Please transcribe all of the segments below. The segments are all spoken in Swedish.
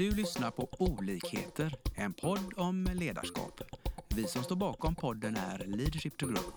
Du lyssnar på Olikheter, en podd om ledarskap. Vi som står bakom podden är Leadership to Grow.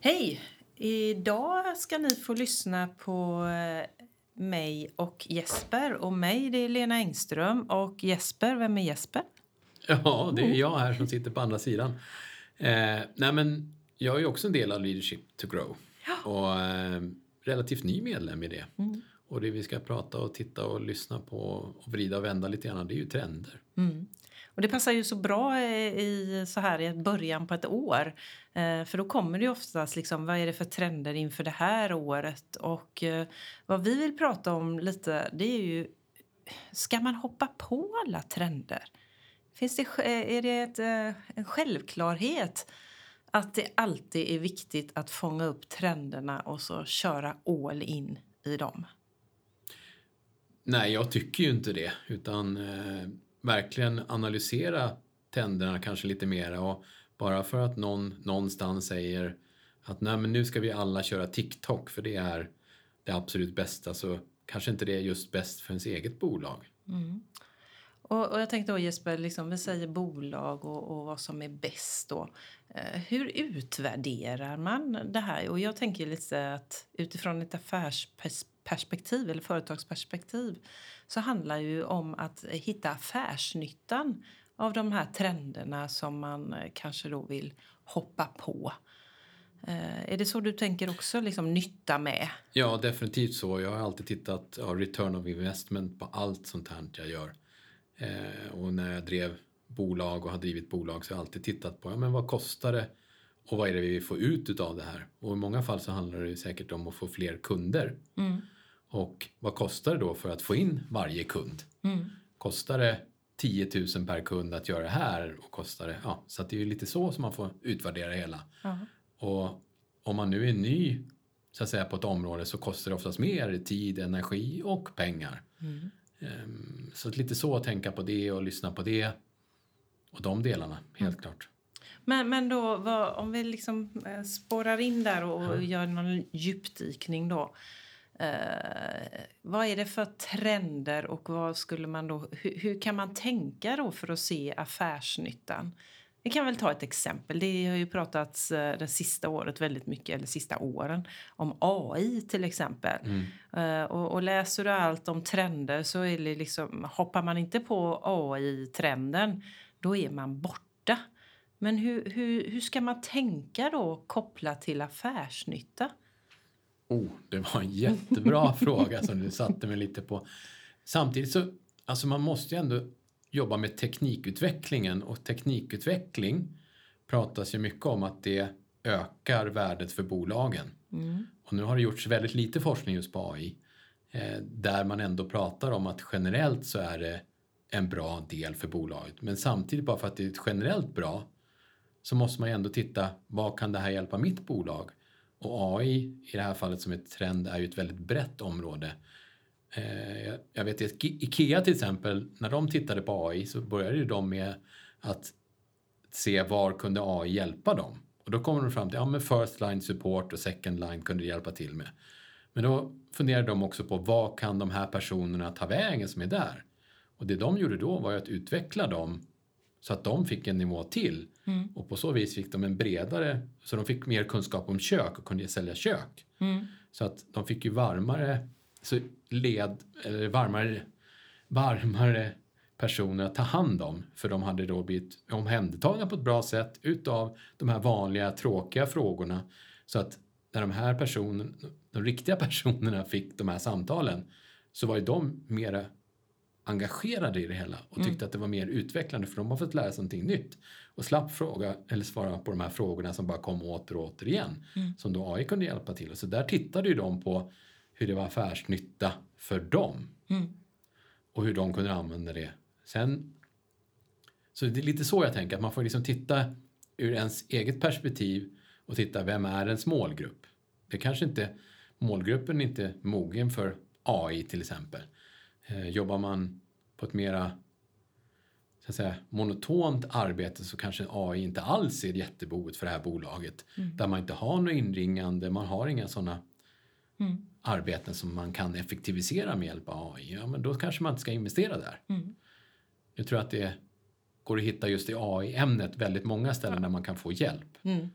Hej! Idag ska ni få lyssna på eh, mig och Jesper. Och mig, det är Lena Engström. Och Jesper, vem är Jesper? Ja, det är jag här som sitter på andra sidan. Eh, nej men, jag är också en del av Leadership to Grow. Och eh, relativt ny medlem i det. Mm. Och det vi ska prata och titta och lyssna på och vrida och vända lite grann, det är ju trender. Mm. Och det passar ju så bra eh, i så här i början på ett år. Eh, för då kommer det ju oftast liksom, vad är det för trender inför det här året? Och eh, vad vi vill prata om lite, det är ju, ska man hoppa på alla trender? Finns det, eh, är det ett, eh, en självklarhet att det alltid är viktigt att fånga upp trenderna och så köra all in i dem? Nej, jag tycker ju inte det. Utan verkligen analysera tänderna kanske lite mera. Och bara för att någon någonstans säger att Nej, men nu ska vi alla köra TikTok för det är det absolut bästa så kanske inte det är just bäst för ens eget bolag. Mm. Och, och jag tänkte då Jesper, liksom, vi säger bolag och, och vad som är bäst då. Eh, hur utvärderar man det här? Och jag tänker lite att utifrån ett affärsperspektiv eller företagsperspektiv så handlar ju om att hitta affärsnyttan av de här trenderna som man eh, kanske då vill hoppa på. Eh, är det så du tänker också, liksom nytta med? Ja, definitivt så. Jag har alltid tittat ja, return of investment på allt sånt här jag gör. Eh, och när jag drev bolag och har drivit bolag så har jag alltid tittat på ja, men vad kostar det och vad är det vi får ut av det här? Och i många fall så handlar det säkert om att få fler kunder. Och vad kostar det då för att få in varje kund? Kostar det 10 000 per kund att göra det här? Och kostar det, ja, så att det är lite så som man får utvärdera hela. Och om man nu är ny så att säga, på ett område så kostar det oftast mer tid, energi och pengar. Ehm, Så att lite så att tänka på det och lyssna på det. Och de delarna, helt klart. Men, men då, vad, om vi liksom eh, spårar in där och, och gör någon djupdykning då. Eh, vad är det för trender och vad skulle man då, hur, hur kan man tänka då för att se affärsnyttan? Vi kan väl ta ett exempel. Det har ju pratats eh, det sista året väldigt mycket, eller sista åren, om AI till exempel. Eh, och, och läser du allt om trender så är det liksom, hoppar man inte på AI-trenden, då är man borta. Men hur, hur, hur ska man tänka då kopplat till affärsnytta? Oh, det var en jättebra fråga som du satte mig lite på. Samtidigt så, alltså man måste ju ändå jobba med teknikutvecklingen och teknikutveckling pratas ju mycket om att det ökar värdet för bolagen. Och nu har det gjorts väldigt lite forskning just på AI eh, där man ändå pratar om att generellt så är det en bra del för bolaget. Men samtidigt bara för att det är generellt bra så måste man ju ändå titta vad kan det här hjälpa mitt bolag? Och AI i det här fallet som ett trend är ju ett väldigt brett område. Eh, jag- vet att Ikea till exempel, när de tittade på AI så började de med att se var kunde AI hjälpa dem. Och då kommer de fram till, ja men first line support och second line kunde det hjälpa till med. Men då funderade de också på vad kan de här personerna ta vägen som är där? Och det de gjorde då var att utveckla dem så att de fick en nivå till. Och på så vis fick de en bredare, så de fick mer kunskap om kök och kunde sälja kök. Så att de fick ju varmare, så led, eller varmare, varmare personer att ta hand om. För de hade då blivit omhändertagna på ett bra sätt utav de här vanliga tråkiga frågorna. Så att när de här personerna, de riktiga personerna fick de här samtalen så var ju de mera engagerade i det hela och tyckte att det var mer utvecklande för de har fått lära sig någonting nytt och slapp fråga eller svara på de här frågorna som bara kom åter och åter igen som då AI kunde hjälpa till. Och så där tittade ju de på hur det var affärsnytta för dem och hur de kunde använda det. Sen, så det är lite så jag tänker, att man får liksom titta ur ens eget perspektiv och titta vem är ens målgrupp. Det kanske inte, målgruppen är inte mogen för AI till exempel. Eh, jobbar man på ett mera så att säga, monotont arbete så kanske AI inte alls är jättebehovet för det här bolaget. Mm. Där man inte har något inringande, man har inga sådana Mm. arbeten som man kan effektivisera med hjälp av AI. Ja, men då kanske man inte ska investera där. Mm. Jag tror att det går att hitta just i AI-ämnet väldigt många ställen där man kan få hjälp. Mm.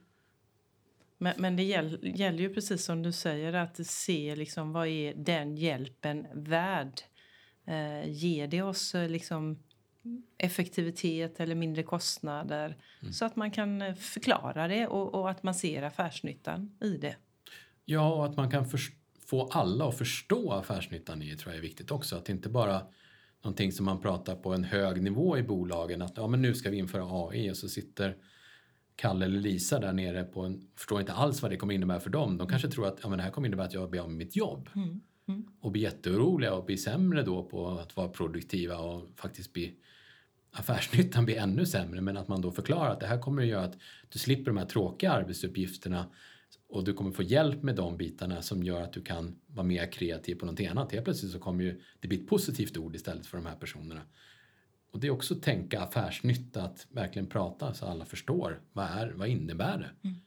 Men, men det gäll, gäller ju precis som du säger att se liksom vad är den hjälpen värd. Eh, ger det oss eh, liksom effektivitet eller mindre kostnader så att man kan eh, förklara det och, och att man ser affärsnyttan i det. Ja, och att man kan få alla att förstå affärsnyttan i det tror jag är viktigt också. Att det inte bara någonting som man pratar på en hög nivå i bolagen. Att ja, men nu ska vi införa AI och så sitter Kalle eller Lisa där nere på en, förstår inte alls vad det kommer innebära för dem. De kanske tror att ja, men det här kommer innebära att jag blir av med mitt jobb. Mm. Mm. Och blir jätteoroliga och blir sämre då på att vara produktiva och faktiskt bli affärsnyttan blir ännu sämre men att man då förklarar att det här kommer att göra att du slipper de här tråkiga arbetsuppgifterna och du kommer få hjälp med de bitarna som gör att du kan vara mer kreativ på någonting annat. Helt plötsligt så kommer ju det bli ett positivt ord istället för de här personerna. Och det är också att tänka affärsnytta, att verkligen prata så alla förstår. Vad, är, vad innebär det? Mm.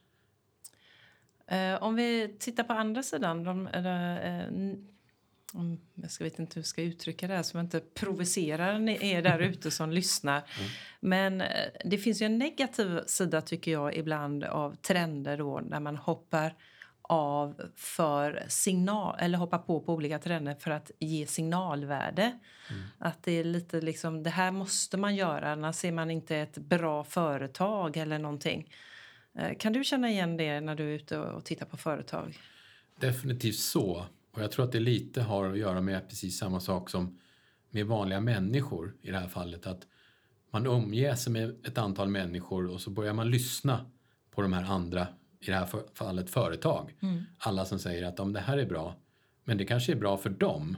Eh, om vi tittar på andra sidan. De, de, jag ska vet inte hur jag ska uttrycka det här så jag inte provocerar er där ute som lyssnar. Men eh, det finns ju en negativ sida tycker jag ibland av trender då när man hoppar av för signal eller hoppar på på olika trender för att ge signalvärde. Att det är lite liksom det här måste man göra annars är man inte ett bra företag eller någonting. Eh, Kan du känna igen det när du är ute och tittar på företag? Definitivt så. Och jag tror att det lite har att göra med precis samma sak som med vanliga människor i det här fallet. Att man sig med ett antal människor och så börjar man lyssna på de här andra, i det här fallet företag. Alla som säger att om det här är bra, men det kanske är bra för dem.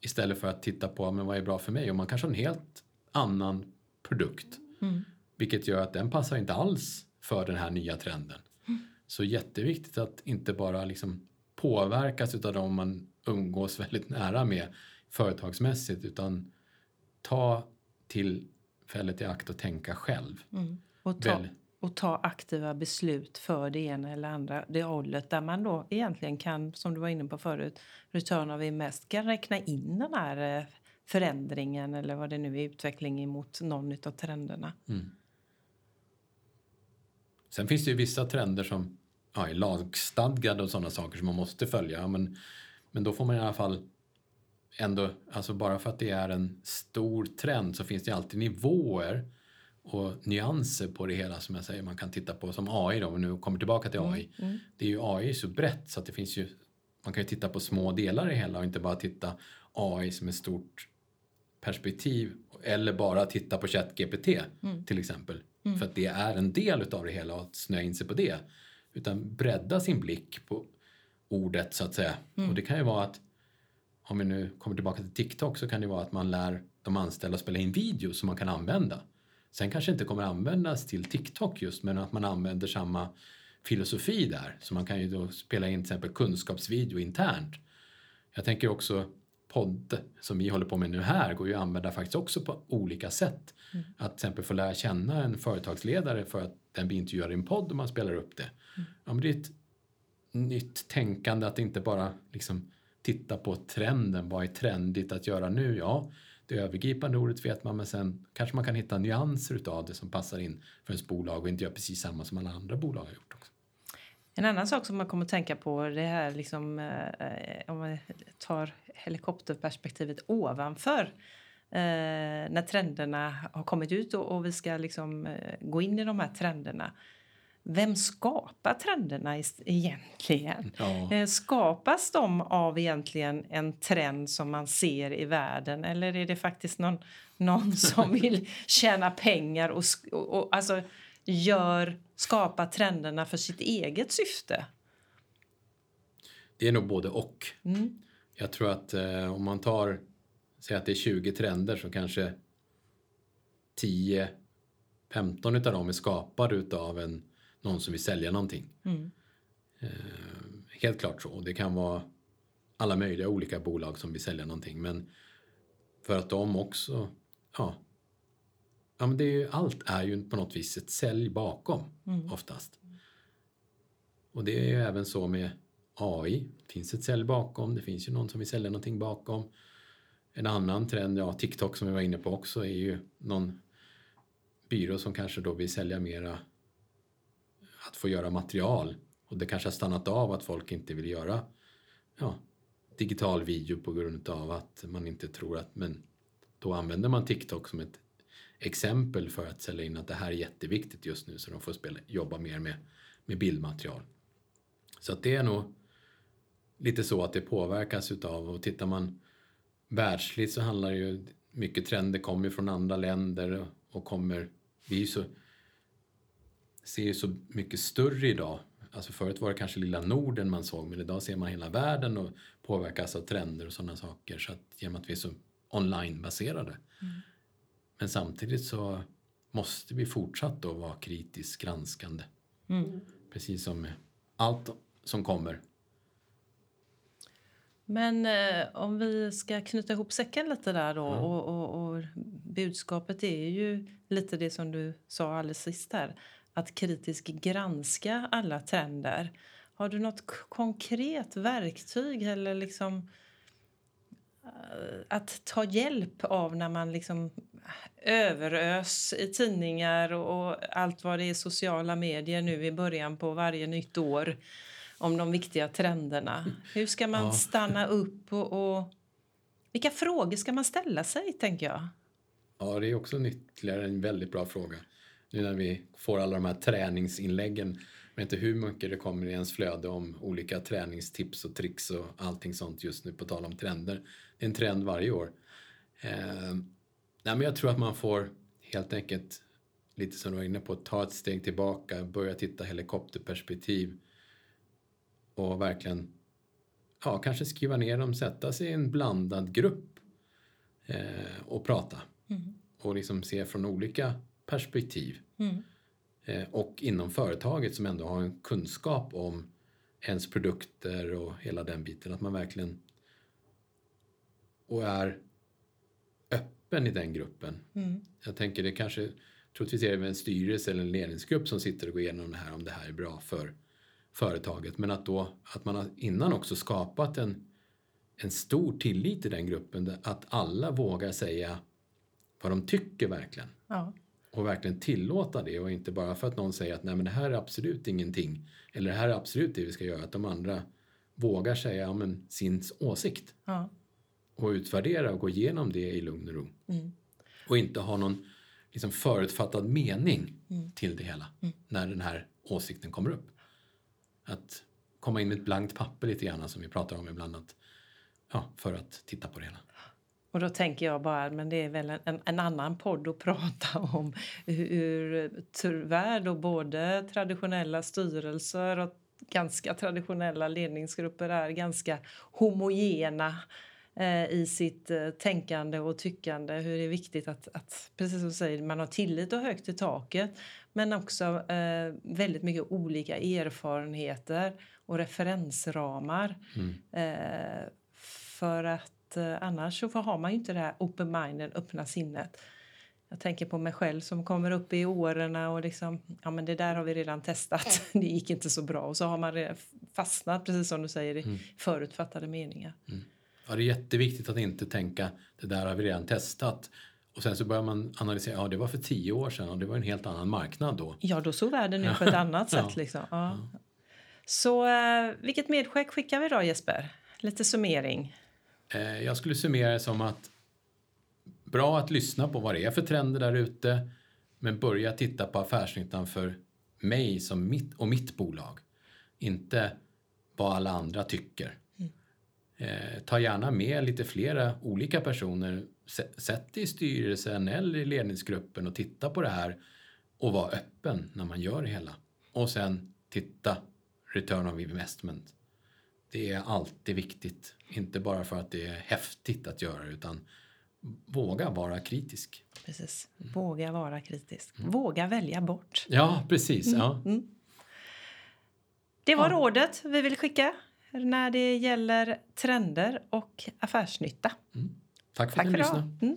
Istället för att titta på men vad är bra för mig och man kanske har en helt annan produkt. Vilket gör att den passar inte alls för den här nya trenden. Så jätteviktigt att inte bara liksom påverkas av dem man umgås väldigt nära med företagsmässigt utan ta tillfället i akt och tänka själv. Och ta, Väl. och ta aktiva beslut för det ena eller andra det hållet där man då egentligen kan, som du var inne på förut, return of invest, kan räkna in den här eh, förändringen eller vad det nu är, utveckling mot någon av trenderna. Sen finns det ju vissa trender som ja, är lagstadgade och sådana saker som man måste följa. Men, men då får man i alla fall ändå, alltså bara för att det är en stor trend så finns det alltid nivåer och nyanser på det hela som jag säger man kan titta på som AI då, om vi nu kommer tillbaka till AI. Det är ju AI är så brett så att det finns ju, man kan ju titta på små delar i hela och inte bara titta AI som ett stort perspektiv eller bara titta på ChatGPT till exempel. För att det är en del utav det hela och att snöa in sig på det. Utan bredda sin blick på ordet så att säga. Och det kan ju vara att om vi nu kommer tillbaka till TikTok så kan det vara att man lär de anställda att spela in video som man kan använda. Sen kanske inte kommer användas till TikTok just men att man använder samma filosofi där. Så man kan ju då spela in till exempel kunskapsvideo internt. Jag tänker också podd som vi håller på med nu här går ju att använda faktiskt också på olika sätt. Att till exempel få lära känna en företagsledare för att den blir intervjuad i en podd och man spelar upp det. Ja, men det är ett nytt tänkande att inte bara liksom titta på trenden. Vad är trendigt att göra nu? Ja, det övergripande ordet vet man men sen kanske man kan hitta nyanser utav det som passar in för ens bolag och inte göra precis samma som alla andra bolag har gjort också. En annan sak som man kommer att tänka på det här liksom, eh, om man tar helikopterperspektivet ovanför eh, när trenderna har kommit ut och, och vi ska liksom, eh, gå in i de här trenderna. Vem skapar trenderna egentligen? Ja. Eh, Skapas de av egentligen en trend som man ser i världen eller är det faktiskt någon, någon som vill tjäna pengar och, och, och alltså gör, skapar trenderna för sitt eget syfte? Det är nog både och. Mm. Jag tror att eh, om man tar, säg att det är 20 trender så kanske 10, 15 utav dem är skapade utav en, någon som vill sälja någonting. Mm. Eh, helt klart så. Det kan vara alla möjliga olika bolag som vill sälja någonting. Men För att de också, ja, ja men det är ju, allt är ju på något vis ett sälj bakom Mm. oftast. Och det är ju även så med AI. Det finns ett sälj bakom, det finns ju någon som vill sälja någonting bakom. En annan trend, ja TikTok som vi var inne på också, är ju någon byrå som kanske då vill sälja mera att få göra material. Och det kanske har stannat av att folk inte vill göra ja, digital video på grund av att man inte tror att, men då använder man TikTok som ett exempel för att sälja in att det här är jätteviktigt just nu så de får spela, jobba mer med, med bildmaterial. Så att det är nog lite så att det påverkas utav och tittar man världsligt så handlar det ju mycket trender kommer från andra länder och kommer, vi så ser ju så mycket större idag. Alltså förut var det kanske lilla Norden man såg men idag ser man hela världen och påverkas av trender och sådana saker så att genom att vi är så onlinebaserade. Mm. Men samtidigt så måste vi fortsatt då vara kritiskt granskande. Mm. Precis som allt som kommer. Men eh, om vi ska knyta ihop säcken lite där då Ja. och, och, och budskapet är ju lite det som du sa alldeles sist här. Att kritiskt granska alla trender. Har du något konkret verktyg eller liksom att ta hjälp av när man liksom överös i tidningar och, och allt vad det är sociala medier nu i början på varje nytt år om de viktiga trenderna. Hur ska man Ja. stanna upp och, och vilka frågor ska man ställa sig, tänker jag? Ja, det är också en ytterligare en väldigt bra fråga. Nu när vi får alla de här träningsinläggen. Vet inte hur mycket det kommer i ens flöde om olika träningstips och tricks och allting sånt just nu på tal om trender. Det är en trend varje år. Eh, nej, men jag tror att man får helt enkelt, lite som du var inne på, ta ett steg tillbaka, börja titta helikopterperspektiv och verkligen ja, kanske skriva ner dem, sätta sig i en blandad grupp eh, och prata och liksom se från olika perspektiv. Mm. Eh, och inom företaget som ändå har en kunskap om ens produkter och hela den biten. Att man verkligen och är öppen i den gruppen. Mm. Jag tänker det kanske, troligtvis är det en styrelse eller en ledningsgrupp som sitter och går igenom det här om det här är bra för företaget. Men att då, att man innan också skapat en, en stor tillit i den gruppen. Att alla vågar säga vad de tycker verkligen. Ja. Och verkligen tillåta det och inte bara för att någon säger att nej men det här är absolut ingenting. Eller det här är absolut det vi ska göra. Att de andra vågar säga ja, men, sin åsikt. Ja. Och utvärdera och gå igenom det i lugn och ro. Mm. Och inte ha någon liksom, förutfattad mening Mm. till det hela. När den här åsikten kommer upp. Att komma in med ett blankt papper lite grann som vi pratar om ibland. Att, ja, för att titta på det hela. Och då tänker jag bara, men det är väl en, en annan podd att prata om hur tyvärr då både traditionella styrelser och ganska traditionella ledningsgrupper är ganska homogena eh, i sitt eh, tänkande och tyckande. Hur det är viktigt att, att, precis som du säger, man har tillit och högt i taket men också eh, väldigt mycket olika erfarenheter och referensramar. Eh, för att eh, annars så har man ju inte det här open minden, öppna sinnet. Jag tänker på mig själv som kommer upp i åren och liksom, ja men det där har vi redan testat, det gick inte så bra. Och så har man fastnat, precis som du säger, i förutfattade meningar. Ja, det är jätteviktigt att inte tänka det där har vi redan testat. Och sen så börjar man analysera, ja det var för tio år sedan och det var en helt annan marknad då. Ja, då såg världen ut på ett annat sätt. Liksom. Ja. Så eh, vilket medskick skickar vi då Jesper? Lite summering. Eh, jag skulle summera det som att bra att lyssna på vad det är för trender där ute men börja titta på affärsnyttan för mig som mitt, och mitt bolag. Inte vad alla andra tycker. Eh, ta gärna med lite flera olika personer. Sätt dig i styrelsen eller i ledningsgruppen och titta på det här och var öppen när man gör det hela. Och sen titta return of investment. Det är alltid viktigt. Inte bara för att det är häftigt att göra det, utan våga vara kritisk. Precis. Våga vara kritisk. Våga välja bort. Ja, precis. Ja. Det var Ja. rådet vi vill skicka när det gäller trender och affärsnytta. Tack för Tack att ni lyssnade.